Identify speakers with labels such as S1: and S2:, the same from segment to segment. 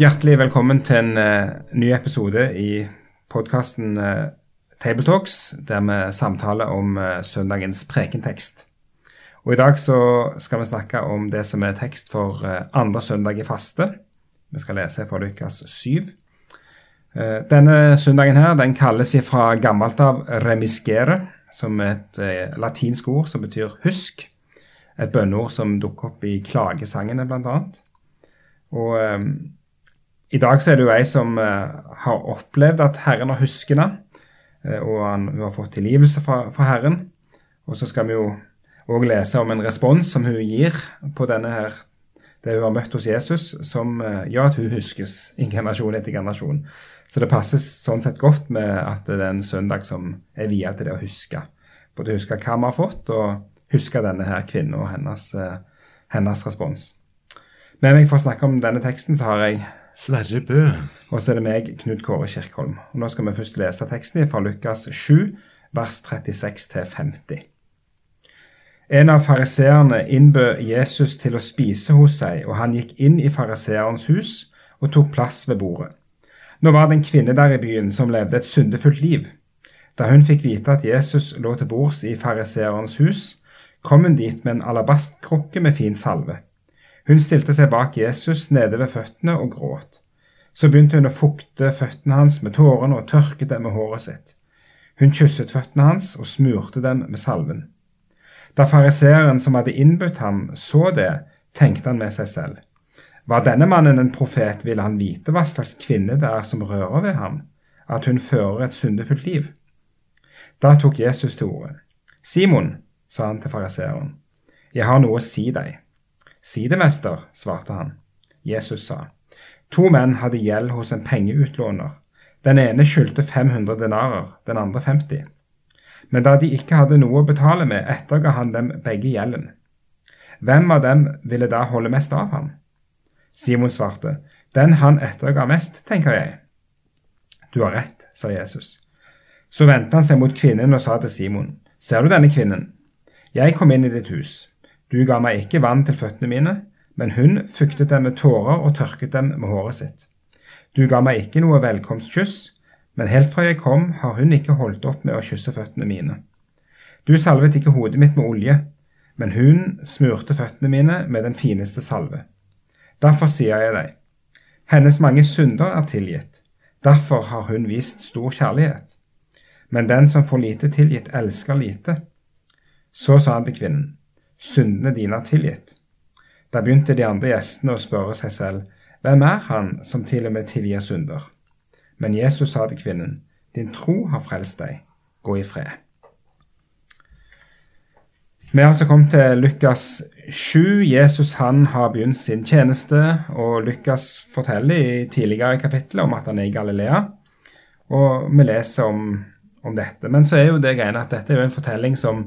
S1: Hjertelig velkommen til en uh, ny episode i podkasten uh, eh, Tabletalks, der vi samtaler om uh, søndagens prekentekst. Og I dag så skal vi snakke om det som er tekst for andre søndag i faste. Vi skal lese fra Lukas 7. Denne søndagen her, den kalles fra gammelt av remiskere, som er et latinsk ord som betyr husk. Et bønneord som dukker opp i klagesangene, blant annet. Og i dag så er det jo ei som uh, har opplevd at Herren har husket henne, uh, og han, hun har fått tilgivelse fra, fra, Herren. Og så skal vi jo òg lese om en respons som hun gir på denne her, det hun har møtt hos Jesus, som uh, gjør at hun huskes i generasjon etter generasjon. Så det passer sånn sett godt med at det er en søndag som er via til det å huske. Både huske hva vi har fått, og huske denne her kvinnen og hennes, hennes respons. Med meg for å snakke om denne teksten så har jeg
S2: Sverre Bø.
S1: Og så er det meg, Knut Kåre Kirkholm. Og Nå skal vi først lese teksten fra Lukas 7, vers 36-50. En av fariseerne innbød Jesus til å spise hos seg, og han gikk inn i fariseerens hus og tok plass ved bordet. Nå var det en kvinne der i byen som levde et syndefullt liv. Da hun fikk vite at Jesus lå til bords i fariseerens hus, kom hun dit med en alabastkrukke med fin salve. Hun stilte seg bak Jesus nede ved føttene og gråt. Så begynte hun å fukte føttene hans med tårene og tørket dem med håret sitt. Hun kysset føttene hans og smurte dem med salven. Da fariseeren som hadde innbudt ham, så det, tenkte han med seg selv. Var denne mannen en profet, ville han vite hva slags kvinne det er som rører ved ham, at hun fører et syndefullt liv. Da tok Jesus til orde. Simon, sa han til fariseeren, jeg har noe å si deg. Si det, mester, svarte han. Jesus sa, to menn hadde gjeld hos en pengeutlåner. Den ene skyldte 500 denarer, den andre 50. Men da de ikke hadde noe å betale med, etterga han dem begge gjelden. Hvem av dem ville da holde mest av ham? Simon svarte, den han etterga mest, tenker jeg. Du har rett, sa Jesus. Så vendte han seg mot kvinnen og sa til Simon, ser du denne kvinnen? Jeg kom inn i ditt hus. Du ga meg ikke vann til føttene mine, men hun fuktet dem med tårer og tørket dem med håret sitt. Du ga meg ikke noe velkomstkyss, men helt fra jeg kom, har hun ikke holdt opp med å kysse føttene mine. Du salvet ikke hodet mitt med olje, men hun smurte føttene mine med den fineste salve. Derfor sier jeg deg, hennes mange synder er tilgitt, derfor har hun vist stor kjærlighet. Men den som får lite tilgitt, elsker lite. Så sa han til kvinnen, syndene dine er tilgitt. Da begynte de andre gjestene å spørre seg selv, hvem er han som til og med tilgir synder? Men Jesus sa til kvinnen, din tro har frelst deg, gå i fred. Vi har altså kommet til Lukas 7. Jesus han har begynt sin tjeneste, og Lukas forteller i tidligere kapitler om at han er i Galilea. Og vi leser om, om dette. Men så er jo det greiene at dette er jo en fortelling som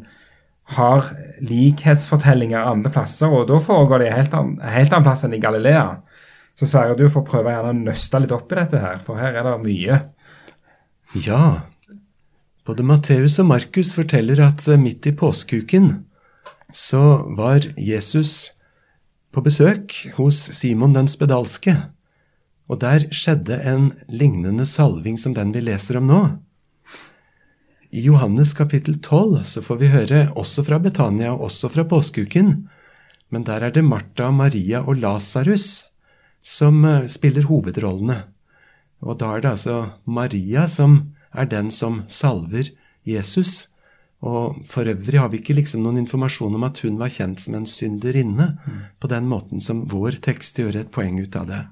S1: har likhetsfortellinger andre plasser, og da foregår det helt, an, helt annen plass enn i Galilea. Så Sverre, du får prøve gjerne å nøste litt opp i dette her, for her er det mye.
S2: Ja. Både Matteus og Markus forteller at eh, midt i påskeuken så var Jesus på besøk hos Simon den spedalske. Og der skjedde en lignende salving som den vi leser om nå. I Johannes kapittel 12 så får vi høre også fra Betania og også fra påskeuken. Men der er det Martha, Maria og Lasarus som eh, spiller hovedrollene. Og da er det altså Maria som er den som salver Jesus. Og for øvrig har vi ikke liksom noen informasjon om at hun var kjent som en synderinne, mm. på den måten som vår tekst gjør et poeng ut av det.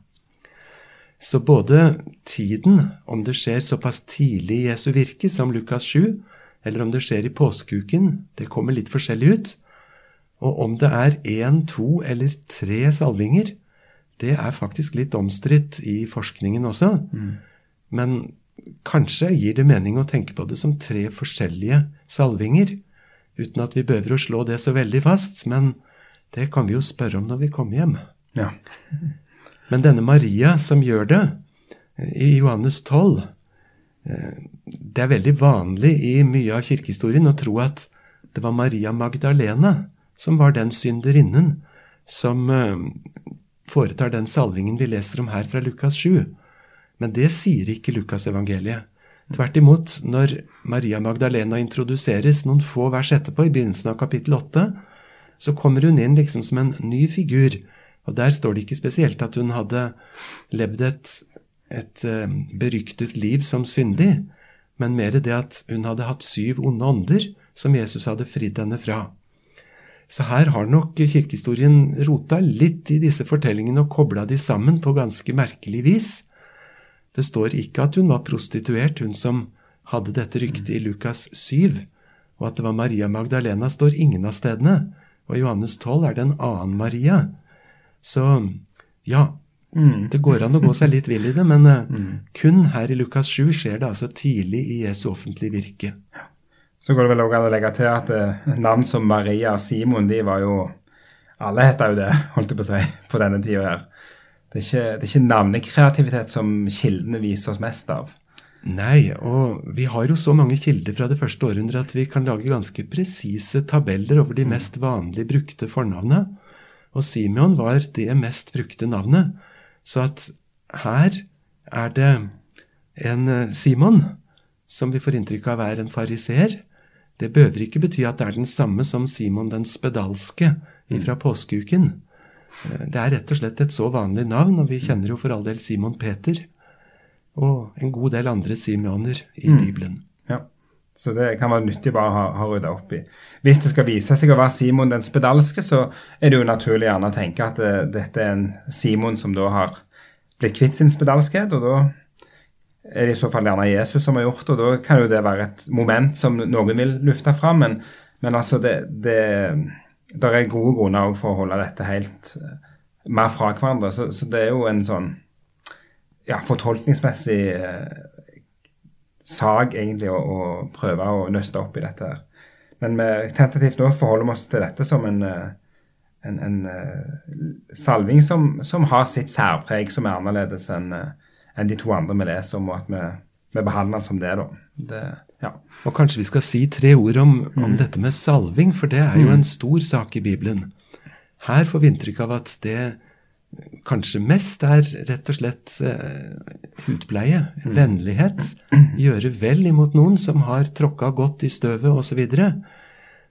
S2: Så både tiden, om det skjer såpass tidlig i Jesu virke som Lukas 7, eller om det skjer i påskeuken, det kommer litt forskjellig ut. Og om det er én, to eller tre salvinger, det er faktisk litt omstridt i forskningen også. Men kanskje gir det mening å tenke på det som tre forskjellige salvinger. Uten at vi behøver å slå det så veldig fast. Men det kan vi jo spørre om når vi kommer hjem.
S1: Ja.
S2: Men denne Maria som gjør det, i Johannes 12 eh, Det er veldig vanlig i mye av kirkehistorien å tro at det var Maria Magdalena som var den synderinnen som eh, foretar den salvingen vi leser om her fra Lukas 7. Men det sier ikke Lukasevangeliet. Tvert imot, når Maria Magdalena introduseres noen få vers etterpå, i begynnelsen av kapittel 8, så kommer hun inn liksom som en ny figur. Og der står det ikke spesielt at hun hadde levd et, et uh, beryktet liv som syndig, men mer det at hun hadde hatt syv onde ånder som Jesus hadde fridd henne fra. Så her har nok kirkehistorien rota litt i disse fortellingene og kobla de sammen på ganske merkelig vis. Det står ikke at hun var prostituert, hun som hadde dette ryktet i Lukas 7, og at det var Maria Magdalena, står ingen av stedene. Og i Johannes 12 er det en annen Maria. Så ja, mm. det går an å gå seg litt vill i det, men eh, mm. kun her i Lukas 7 skjer det altså tidlig i Jesu offentlige virke.
S1: Så går det vel også an å legge til at eh, navn som Maria og Simon, de var jo Alle heter jo det, holdt jeg på å si, på denne tida her. Det er, ikke, det er ikke navnekreativitet som kildene viser oss mest av.
S2: Nei, og vi har jo så mange kilder fra det første århundret at vi kan lage ganske presise tabeller over de mest vanlig brukte fornavnene. Og Simeon var det mest brukte navnet. Så at her er det en eh, Simon som vi får inntrykk av er en fariseer. Det behøver ikke bety at det er den samme som Simon den spedalske fra påskeuken. Eh, det er rett og slett et så vanlig navn, og vi kjenner jo for all del Simon Peter. Og en god del andre Simeoner i mm. Bibelen.
S1: Så det kan være nyttig bare å ha, ha rydda opp i. Hvis det skal vise seg å være Simon den spedalske, så er det jo naturlig gjerne å tenke at det, eh, dette er en Simon som da har blitt kvitt sin spedalskhet, og da er det i så fall gjerne Jesus som har gjort det, og da kan jo det være et moment som noen vil lufte fram. Men, men altså, det, det, der er gode grunner for å holde dette helt uh, mer fra hverandre. Så, så, det er jo en sånn ja, fortolkningsmessig sak, egentlig, å, å, prøve å nøste opp i dette her. Men vi tentativt nå forholder vi oss til dette som en, uh, en, en salving som, som, har sitt særpreg, som er annerledes enn en de to andre vi leser om, og at vi, vi behandler den som det. da. Det, ja.
S2: Og kanskje vi skal si tre ord om, om mm. dette med salving, for det er jo mm. en stor sak i Bibelen. Her får vi inntrykk av at det kanskje mest er rett og slett eh, hudpleie, mm. vennlighet. Gjøre vel imot noen som har tråkka godt i støvet osv.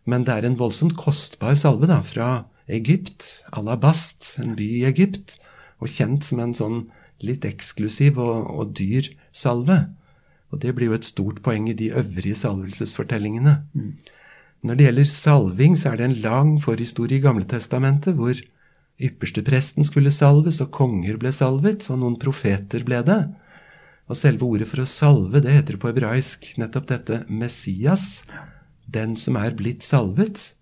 S2: Men det er en voldsomt kostbar salve da, fra Egypt, Alabast, en by i Egypt, og kjent som en sånn litt eksklusiv og, og, dyr salve. Og det blir jo et stort poeng i de øvrige salvelsesfortellingene. Mm. Når det gjelder salving, så er det en lang forhistorie i Gamle Testamentet hvor ypperstepresten skulle salves, og konger ble salvet, og noen profeter ble det. Og selve ordet for å salve, det heter på hebraisk nettopp dette Messias, den som er blitt salvet.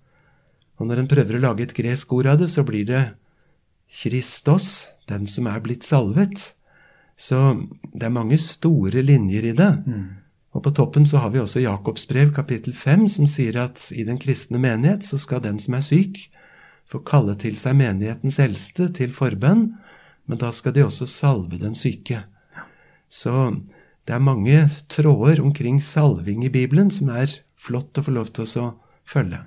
S2: Og når en prøver å lage et gresk ord av det, så blir det Kristos, den som er blitt salvet. Så det er mange store linjer i det. Mm. Og på toppen så har vi også Jakobs brev kapittel 5, som sier at i den kristne menighet så skal den som er syk, få kalle til seg menighetens eldste til forbønn, men da skal de også salve den syke. Så det er mange tråder omkring salving i Bibelen som er flott å få lov til å følge.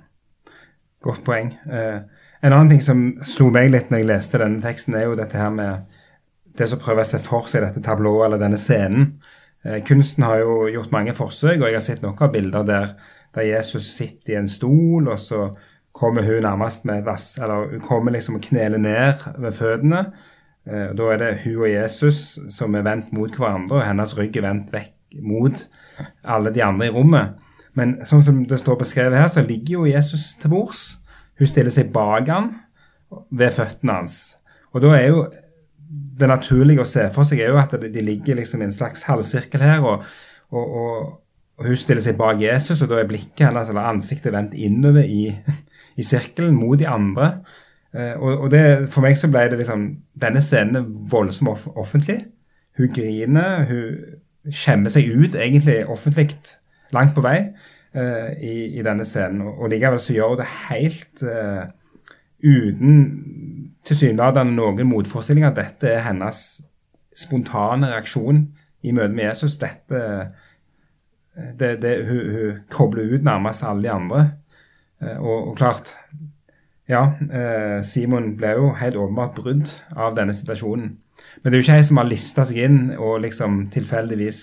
S1: Godt poeng. Eh, en annen ting som slo meg litt når jeg leste denne teksten, er jo dette her med det som prøver å se for seg dette tablået eller denne scenen. Eh, kunsten har jo gjort mange forsøk, og jeg har sett noen bilder der, der, Jesus sitter i en stol, og så kommer hun nærmest med vass, eller hun kommer liksom og kneler ned ved føttene. Eh, da er det hun og Jesus som er vendt mot hverandre, og hennes rygg er vendt vekk mot alle de andre i rommet. Men sånn som det står beskrevet her, så ligger jo Jesus til bords. Hun stiller seg bak han ved føttene hans. Og da er jo det naturlige å se for seg er jo at de ligger liksom i en slags halvsirkel her. og, og, og, og hun stiller seg bak Jesus, og da er blikket hennes eller ansiktet vendt innover i, i sirkelen mot de andre. Eh, og, og det, for meg så ble det liksom Denne scenen voldsomt off offentlig. Hun griner, hun skjemmer seg ut egentlig offentlig langt på vei uh, i, i, denne scenen. Og, og likevel så gjør hun det helt uh, uten tilsynelatende noen motforestillinger. Dette er hennes spontane reaksjon i møte med Jesus. Dette det, det, hun, hun, kobler ut nærmest alle de andre. Uh, og, og klart ja, eh, Simon ble jo helt åpenbart brudd av denne situasjonen. Men det er jo ikke ei som har lista seg inn og liksom tilfeldigvis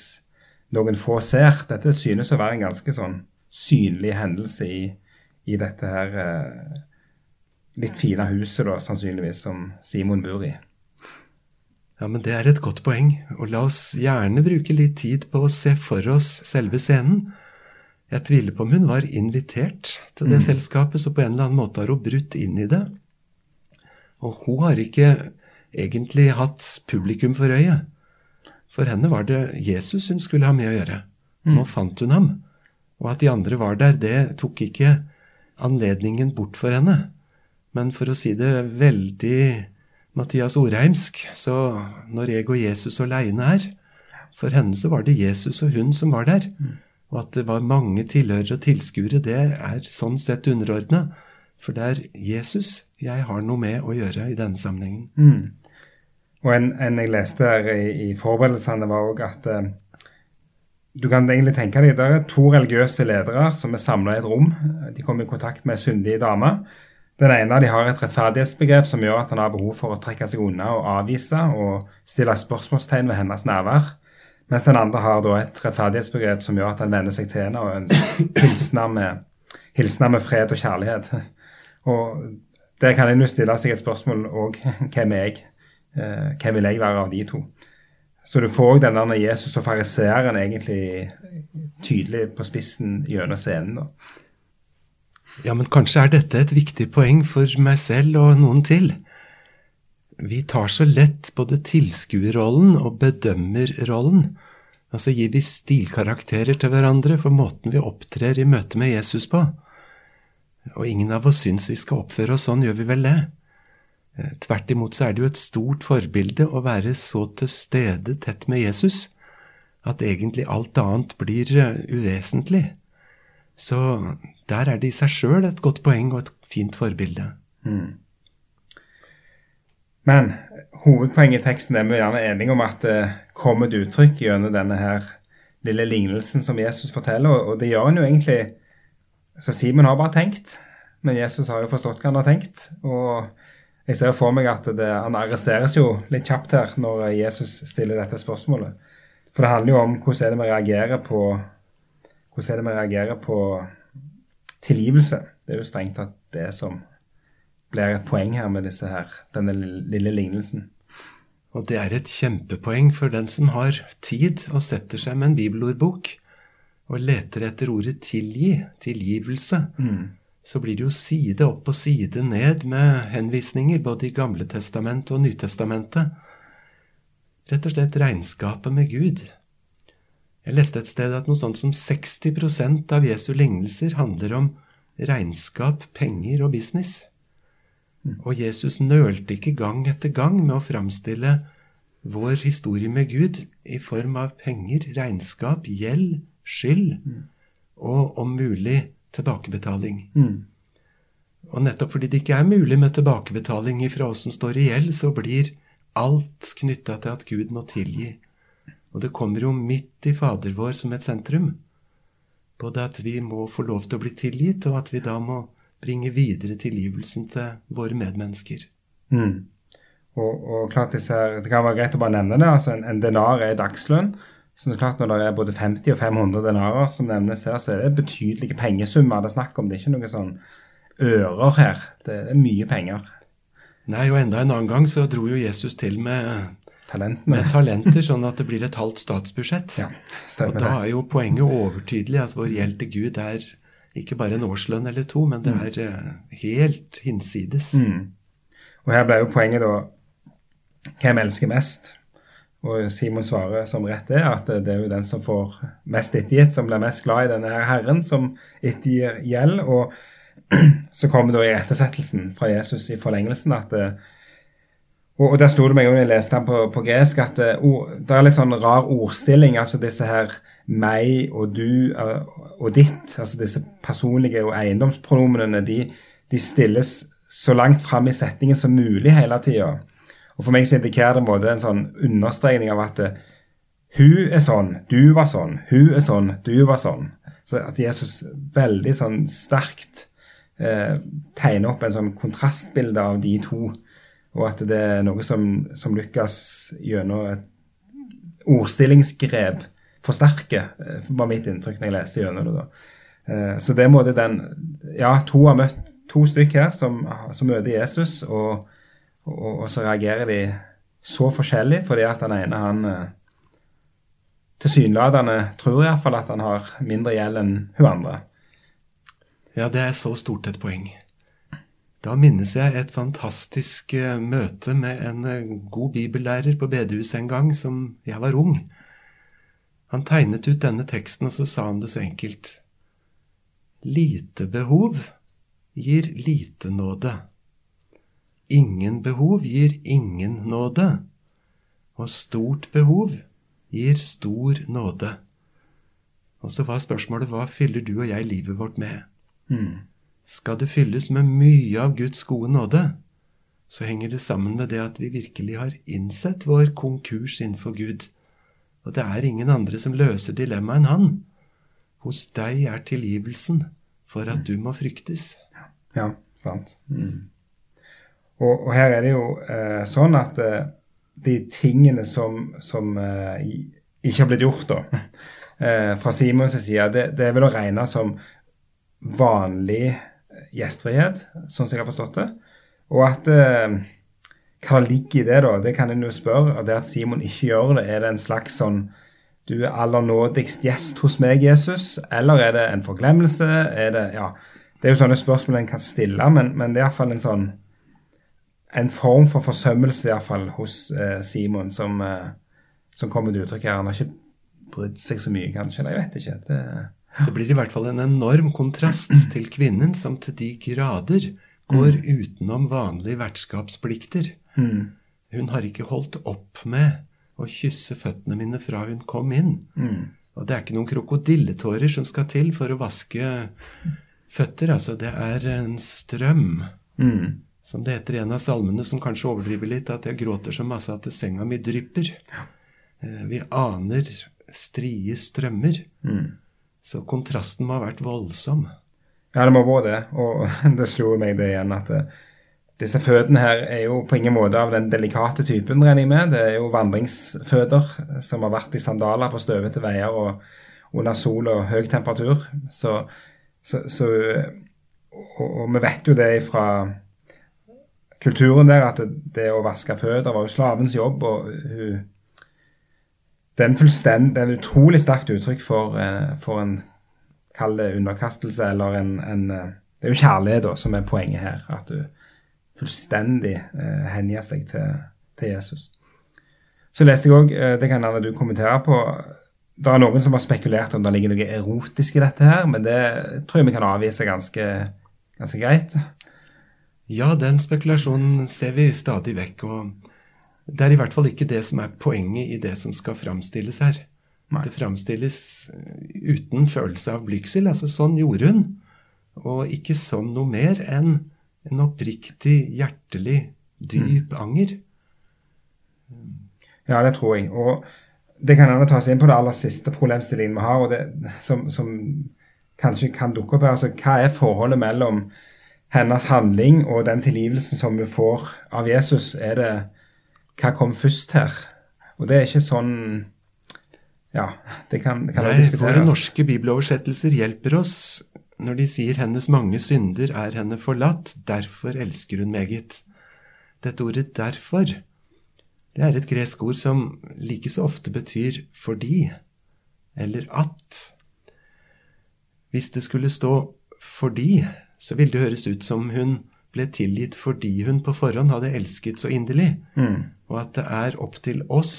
S1: noen få ser. Dette synes å være en ganske sånn synlig hendelse i, i dette her eh, litt fine huset, da, sannsynligvis, som Simon bor i.
S2: Ja, men Det er et godt poeng, og la oss gjerne bruke litt tid på å se for oss selve scenen. Jeg tviler på om hun var invitert til det mm. selskapet, så på en eller annen måte har hun brutt inn i det. Og hun har ikke egentlig hatt publikum for øye. For henne var det Jesus hun skulle ha med å gjøre. Mm. Nå fant hun ham. Og at de andre var der, det tok ikke anledningen bort for henne. Men for å si det veldig Mathias Orheimsk, så når jeg og Jesus aleine er For henne så var det Jesus og hun som var der. Mm. Og at det var mange tilhørere og tilskuere, det er sånn sett underordna. For det er Jesus jeg har noe med å gjøre i denne sammenhengen.
S1: Mm. Og en, en, jeg leste her i, i forberedelsene, var òg at uh, du kan egentlig tenke deg, Det er to religiøse ledere som er samla i et rom. De kommer i kontakt med ei syndig dame. Den ene de har et rettferdighetsbegrep som gjør at han har behov for å trekke seg unna og avvise og stille spørsmålstegn ved hennes nærvær. Mens den andre har et rettferdighetsbegrep som gjør at han venner seg til henne og hilsener med, hilsener med fred og kjærlighet. Og der kan en jo stille seg et spørsmål òg. Hvem er jeg? Eh, hvem vil jeg være av de to? Så du får den der Jesus og fariseeren egentlig tydelig på spissen gjennom scenen. da.
S2: Ja, men kanskje er dette et viktig poeng for meg selv og noen til. Vi tar så lett både tilskuerrollen og bedømmerrollen. Altså gir vi stilkarakterer til hverandre for måten vi opptrer i møte med Jesus på. Og ingen av oss syns vi skal oppføre oss sånn, gjør vi vel det? Eh, tvert imot så er det jo et stort forbilde å være så til stede tett med Jesus at egentlig alt annet blir eh, uvesentlig. Så der er det i seg sjøl et godt poeng og et fint forbilde. Mm.
S1: Men hovedpoenget i teksten er vi gjerne enige om at det kommer et uttrykk gjennom denne her lille lignelsen som Jesus forteller, og det gjør han jo egentlig Så Simon har bare tenkt, men Jesus har jo forstått hva han har tenkt. Og jeg ser for meg at det, han arresteres jo litt kjapt her når Jesus stiller dette spørsmålet. For det handler jo om hvordan er det vi reagerer på hvordan er det vi reagerer på tilgivelse. Det er jo strengt tatt det som blir et poeng her med disse her, denne lille lignelsen.
S2: Og det er et kjempepoeng for den som har tid og setter seg med en bibelordbok og leter etter ordet tilgi, tilgivelse. Mm. Så blir det jo side opp og side ned med henvisninger både i Gamle testamentet og Nytestamentet. Rett og slett regnskapet med Gud. Jeg leste et sted at noe sånt som 60% av Jesu lignelser handler om regnskap, penger og business. Og Jesus nølte ikke gang etter gang med å framstille vår historie med Gud i form av penger, regnskap, gjeld, skyld og om mulig tilbakebetaling. Mm. Og nettopp fordi det ikke er mulig med tilbakebetaling ifra oss som står i gjeld, så blir alt knytta til at Gud må tilgi. Og det kommer jo midt i Fader vår som et sentrum. Både at vi må få lov til å bli tilgitt, og at vi da må bringe videre tilgivelsen til våre medmennesker. Mm.
S1: Og, og, klart her, Det kan være greit å bare nevne det. altså En, en denar er dagslønn. Så det er klart Når det er både 50 og 500 denarer som nevnes her, så er det betydelige pengesummer det er snakk om. Det er ikke noe sånn ører her. Det er mye penger.
S2: Nei, og enda en annen gang så dro jo Jesus til med
S1: Talentene.
S2: med talenter, sånn at det blir et halvt statsbudsjett. Ja, og da er jo poenget overtydelig at vår gjeld til Gud er ikke bare en årslønn eller to, men det mm. er uh, helt hinsides. Mm.
S1: Og her ble jo poenget da hvem elsker mest? Og Simon svarer som rett er at det er jo den som får mest ettergitt, som blir mest glad i denne her herren som ettergir gjeld. Og så kommer da irettesettelsen fra Jesus i forlengelsen at eh, og, og der sto det meg, når jeg leste den på, på gresk, at uh, det er litt sånn rar ordstilling. altså disse her meg og du uh, og ditt, altså disse personlige og eiendomspronomenene, de, de stilles så langt fram i setningen som mulig hele tida. Og for meg så indikerer det en, måte en sånn understrekning av at uh, hun er sånn, du var sånn, hun er sånn, du var sånn. Så at Jesus veldig sånn sterkt tegner opp en sånn kontrastbilde av de to. Og at det er noe som, som Lukas gjennom et ordstillingsgrep forsterker, eh, var mitt inntrykk når jeg leste gjennom det. da. Eh, så det måtte den Ja, to har møtt to stykk her som, som møter Jesus, og, og, og, så reagerer de så forskjellig fordi at den ene han eh, tilsynelatende tror iallfall at han har mindre gjeld enn hun andre.
S2: Ja, det er så stort et poeng. Da minnes jeg et fantastisk uh, møte med en uh, god bibellærer på bedehuset en gang, som jeg var ung. Han tegnet ut denne teksten, og så sa han det så enkelt. Lite behov gir lite nåde. Ingen behov gir ingen nåde. Og stort behov gir stor nåde. Og så var spørsmålet hva fyller du og jeg livet vårt med?
S1: Mm
S2: skal det fylles med mye av Guds gode nåde, så henger det sammen med det at vi virkelig har innsett vår konkurs innenfor Gud. Og det er ingen andre som løser dilemmaet enn han. Hos deg er tilgivelsen for at du må fryktes.
S1: Ja, sant. Mm. Og, og, her er det jo eh, sånn at eh, de tingene som, som eh, ikke har blitt gjort, da, eh, fra Simons side, det, det, er vel å regne som vanlig gjestfrihet, sånn som jeg har forstått det. Og at eh, hva ligger i det, da, det kan en jo spørre. Og det at Simon ikke gjør det, er det en slags sånn Du er aller nådigst gjest hos meg, Jesus, eller er det en forglemmelse? Er det Ja. Det er jo sånne spørsmål en kan stille, men, men det er iallfall en sånn En form for forsømmelse iallfall hos eh, Simon som, eh, som kommer til uttrykk her. Han har ikke brydd seg så mye, kanskje. Eller jeg vet ikke. det
S2: det blir i hvert fall en enorm kontrast til kvinnen som til de grader går mm. utenom vanlige vertskapsplikter.
S1: Mm.
S2: Hun har ikke holdt opp med å kysse føttene mine fra hun kom inn.
S1: Mm.
S2: Og det er ikke noen krokodilletårer som skal til for å vaske føtter. Altså, det er en strøm.
S1: Mm.
S2: Som det heter i en av salmene, som kanskje overdriver litt, at jeg gråter så masse at senga mi drypper.
S1: Ja.
S2: Eh, vi aner strie strømmer.
S1: Mm.
S2: Så kontrasten må ha vært voldsom.
S1: Ja, det må være det. Og det slo meg det igjen at uh, disse fødene her er jo på ingen måte av den delikate typen, regner jeg med. Det er jo vandringsføder som har vært i sandaler på støvete veier og under sol og høy temperatur. Så, så, så og, og, vi vet jo det fra kulturen der at det, det å vaske føtter var jo slavens jobb. og hun det er, en det er utrolig sterkt uttrykk for, eh, for en Kall det underkastelse, eller en, en, eh, Det er jo kjærlighet da, som er poenget her. At du fullstendig eh, hengir seg til, til, Jesus. Så leste jeg òg, eh, det kan gjerne du kommentere på Det er noen som har spekulert om det ligger noe erotisk i dette her, men det tror jeg vi kan avvise ganske, ganske greit.
S2: Ja, den spekulasjonen ser vi stadig vekk. og det er i hvert fall ikke det som er poenget i det som skal framstilles her.
S1: Nei.
S2: Det framstilles eh, uten følelse av blygsel. Altså, sånn gjorde hun. Og ikke som noe mer enn en oppriktig, hjertelig, dyp mm. anger.
S1: Ja, det tror jeg. Og det kan gjerne tas inn på det aller siste problemstillingen vi har, og det, som, som kanskje kan dukke opp her. Altså, hva er forholdet mellom hennes handling og den tilgivelsen som hun får av Jesus? Er det hva kom først her? Og det er ikke sånn Ja, det kan, det kan
S2: Nei, diskuteres. Våre norske bibeloversettelser hjelper oss når de sier 'hennes mange synder er henne forlatt, derfor elsker hun meget'. Dette ordet 'derfor' det er et gresk ord som like så ofte betyr 'fordi' eller 'at'. Hvis det skulle stå 'fordi', så ville det høres ut som hun ble tilgitt fordi hun på forhånd hadde elsket så inderlig.
S1: Mm.
S2: Og at det er opp til oss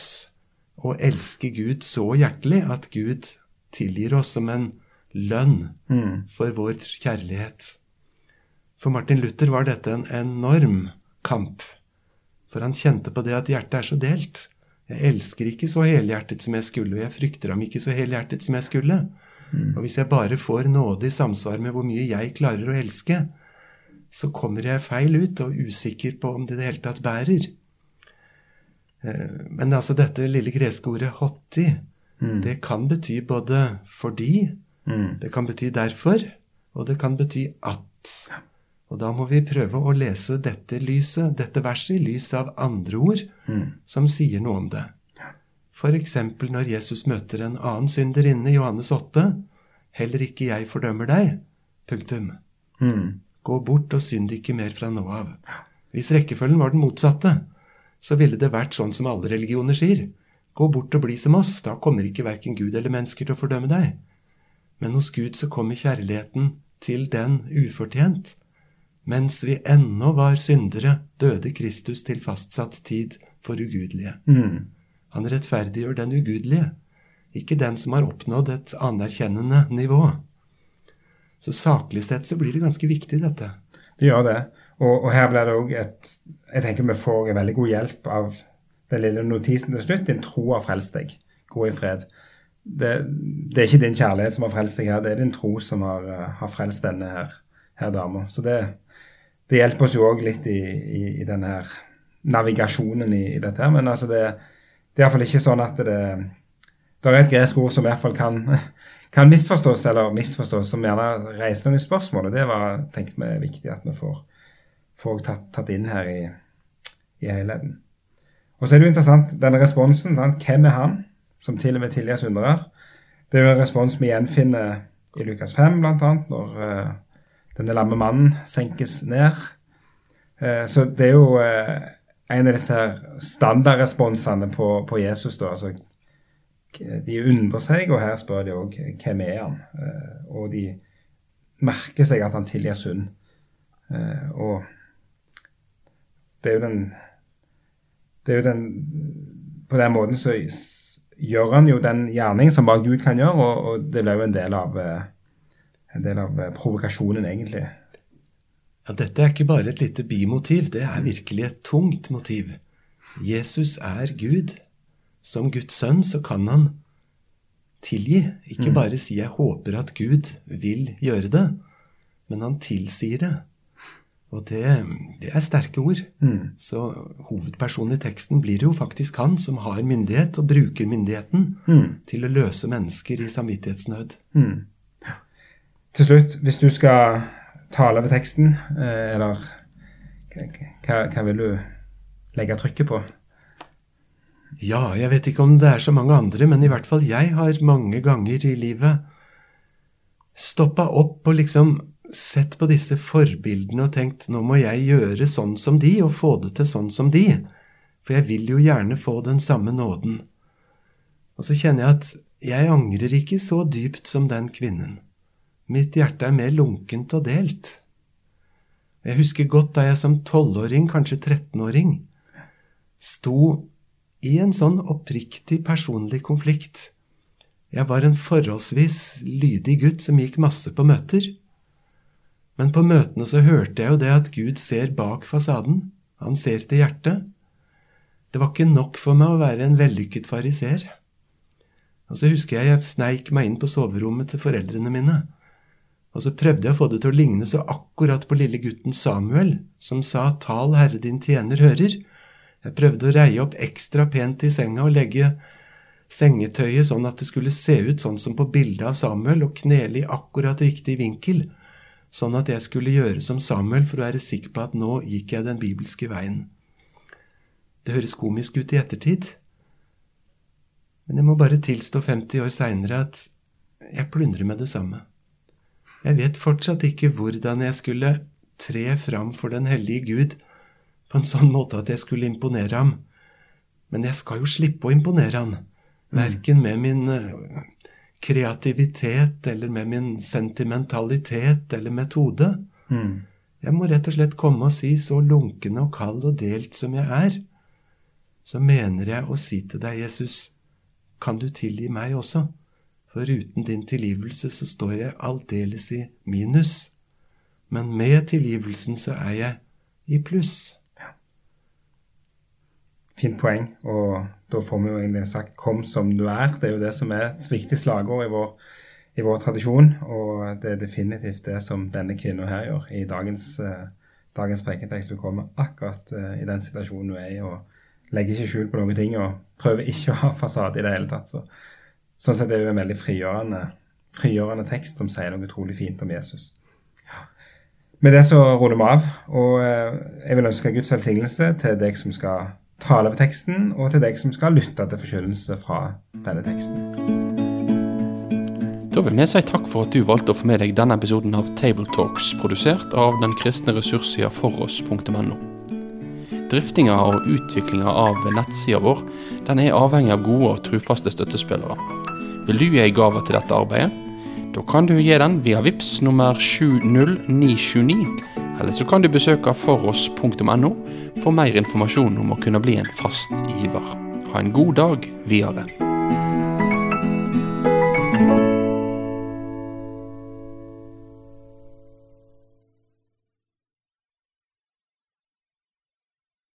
S2: å elske Gud så hjertelig at Gud tilgir oss som en lønn
S1: mm.
S2: for vår kjærlighet. For Martin Luther var dette en enorm kamp. For han kjente på det at hjertet er så delt. Jeg elsker ikke så helhjertet som jeg skulle, og jeg frykter ham ikke så helhjertet som jeg skulle. Og hvis jeg bare får nåde i samsvar med hvor mye jeg klarer å elske, så kommer jeg feil ut og usikker på om det i det hele tatt bærer. Eh, men altså dette lille greske ordet 'hotti', det kan bety både 'fordi',
S1: Mm.
S2: det kan bety 'derfor', og det kan bety 'at'. Og da må vi prøve å lese dette lyset, dette verset, i lys av andre ord
S1: Mm.
S2: som sier noe om det. F.eks. når Jesus møter en annen synderinne i Johannes 8. Heller ikke jeg fordømmer deg. Punktum.
S1: Mm.
S2: Gå bort og synd ikke mer fra nå av. Hvis rekkefølgen var den motsatte, så ville det vært sånn som alle religioner sier. Gå bort og bli som oss, da kommer ikke verken Gud eller mennesker til å fordømme deg. Men hos Gud så kommer kjærligheten til den ufortjent. Mens vi ennå var syndere, døde Kristus til fastsatt tid for ugudelige.
S1: Mm.
S2: Han rettferdiggjør den ugudelige, ikke den som har oppnådd et anerkjennende nivå. Så saklig sett så blir det ganske viktig, dette.
S1: Det gjør det. Og, og her blir det òg et Jeg tenker vi får en veldig god hjelp av den lille notisen til slutt. Din tro har frelst deg. Gå i fred. Det, det er ikke din kjærlighet som har frelst deg her, det er din tro som har, eh, har frelst denne her, her dama. Så det, det hjelper oss jo òg litt i, i, i denne her navigasjonen i, i dette her. Men altså det, det er iallfall ikke sånn at det Det er et gresk ord som i hvert fall kan kan misforstås eller misforstås, som gjerne reiser noen spørsmål. og Det var tenkt er viktig at vi får, får tatt, tatt inn her i, i helheten. Og så er det jo interessant, denne responsen. Sant? Hvem er han som til og med tilgir undrer? Det er jo en respons vi gjenfinner i Lukas 5, bl.a., når uh, denne lamme mannen senkes ned. Uh, så det er jo uh, en av disse standardresponsene på, på Jesus. da, altså de undrer seg, og her spør de òg hvem er han eh, Og de merker seg at han tilgir synd. Eh, og det er jo den Det er jo den På den måten så gjør han jo den gjerning som bare Gud kan gjøre, og, og det blir jo en del av eh, en del av provokasjonen, egentlig.
S2: Ja, Dette er ikke bare et lite bimotiv, det er virkelig et tungt motiv. Jesus er Gud. Som Guds sønn så kan han tilgi. Ikke bare si 'jeg håper at Gud vil gjøre det', men han tilsier det. Og det, det er sterke ord.
S1: Mm.
S2: Så hovedpersonen i teksten blir jo faktisk han som har myndighet, og bruker myndigheten
S1: Mm.
S2: til å løse mennesker i samvittighetsnød.
S1: Mm. Til slutt, hvis du skal tale ved teksten, eh, eller hva, hva vil du legge trykket på?
S2: Ja, jeg vet ikke om det er så mange andre, men i hvert fall jeg har mange ganger i livet stoppa opp og liksom sett på disse forbildene og tenkt nå må jeg gjøre sånn som de, og få det til sånn som de. For jeg vil jo gjerne få den samme nåden. Og så kjenner jeg at jeg angrer ikke så dypt som den kvinnen. Mitt hjerte er mer lunkent og delt. Jeg husker godt da jeg som tolvåring, kanskje 13-åring, sto i en sånn oppriktig personlig konflikt. Jeg var en forholdsvis lydig gutt som gikk masse på møter. Men på møtene så hørte jeg jo det at Gud ser bak fasaden. Han ser til hjertet. Det var ikke nok for meg å være en vellykket fariser. Og så husker jeg jeg sneik meg inn på soverommet til foreldrene mine. Og så prøvde jeg å få det til å ligne så akkurat på lille gutten Samuel, som sa 'Tal, Herre din tjener hører'. Jeg prøvde å reie opp ekstra pent i senga og legge sengetøyet sånn at det skulle se ut sånn som på bildet av Samuel, og knele i akkurat riktig vinkel, sånn at jeg skulle gjøre som Samuel for å være sikker på at nå gikk jeg den bibelske veien. Det høres komisk ut i ettertid, men jeg må bare tilstå 50 år seinere at jeg plundrer med det samme. Jeg vet fortsatt ikke hvordan jeg skulle tre fram for den hellige Gud på en sånn måte at jeg skulle imponere ham. Men jeg skal jo slippe å imponere han, verken med min eh, kreativitet eller med min sentimentalitet eller metode.
S1: Mm.
S2: Jeg må rett og slett komme og si, så lunken og kald og delt som jeg er, så mener jeg å si til deg, Jesus, kan du tilgi meg også? For uten din tilgivelse så står jeg aldeles i minus. Men med tilgivelsen så er jeg i pluss.
S1: Fint poeng. Og da får vi jo egentlig sagt 'kom som du er'. Det er jo det som er et viktig slagord i vår, i vår tradisjon. Og det er definitivt det som denne kvinnen her gjør i dagens, eh, dagens prekentekst. Hun kommer akkurat eh, i den situasjonen hun er i, og legger ikke skjul på noen ting. Og prøver ikke å ha fasade i det hele tatt. Så, sånn sett er det jo en veldig frigjørende, frigjørende tekst som sier noe utrolig fint om Jesus. Med det så runder vi av. Og uh, jeg vil ønske Guds velsignelse til deg som skal tale ved teksten, og til deg som skal lytte til forkynnelse fra denne teksten.
S3: Da vil vi si takk for at du valgte å få med deg denne episoden av Table Talks, produsert av den kristne ressurssida foross.no. Driftinga og utviklinga av nettsida vår den er avhengig av gode og trufaste støttespillere. Vil du gi ei gave til dette arbeidet? Da kan du gi den via VIPS nummer 70929, eller så kan du besøke foross.no for mer informasjon om å kunne bli en fast giver. Ha en god dag videre.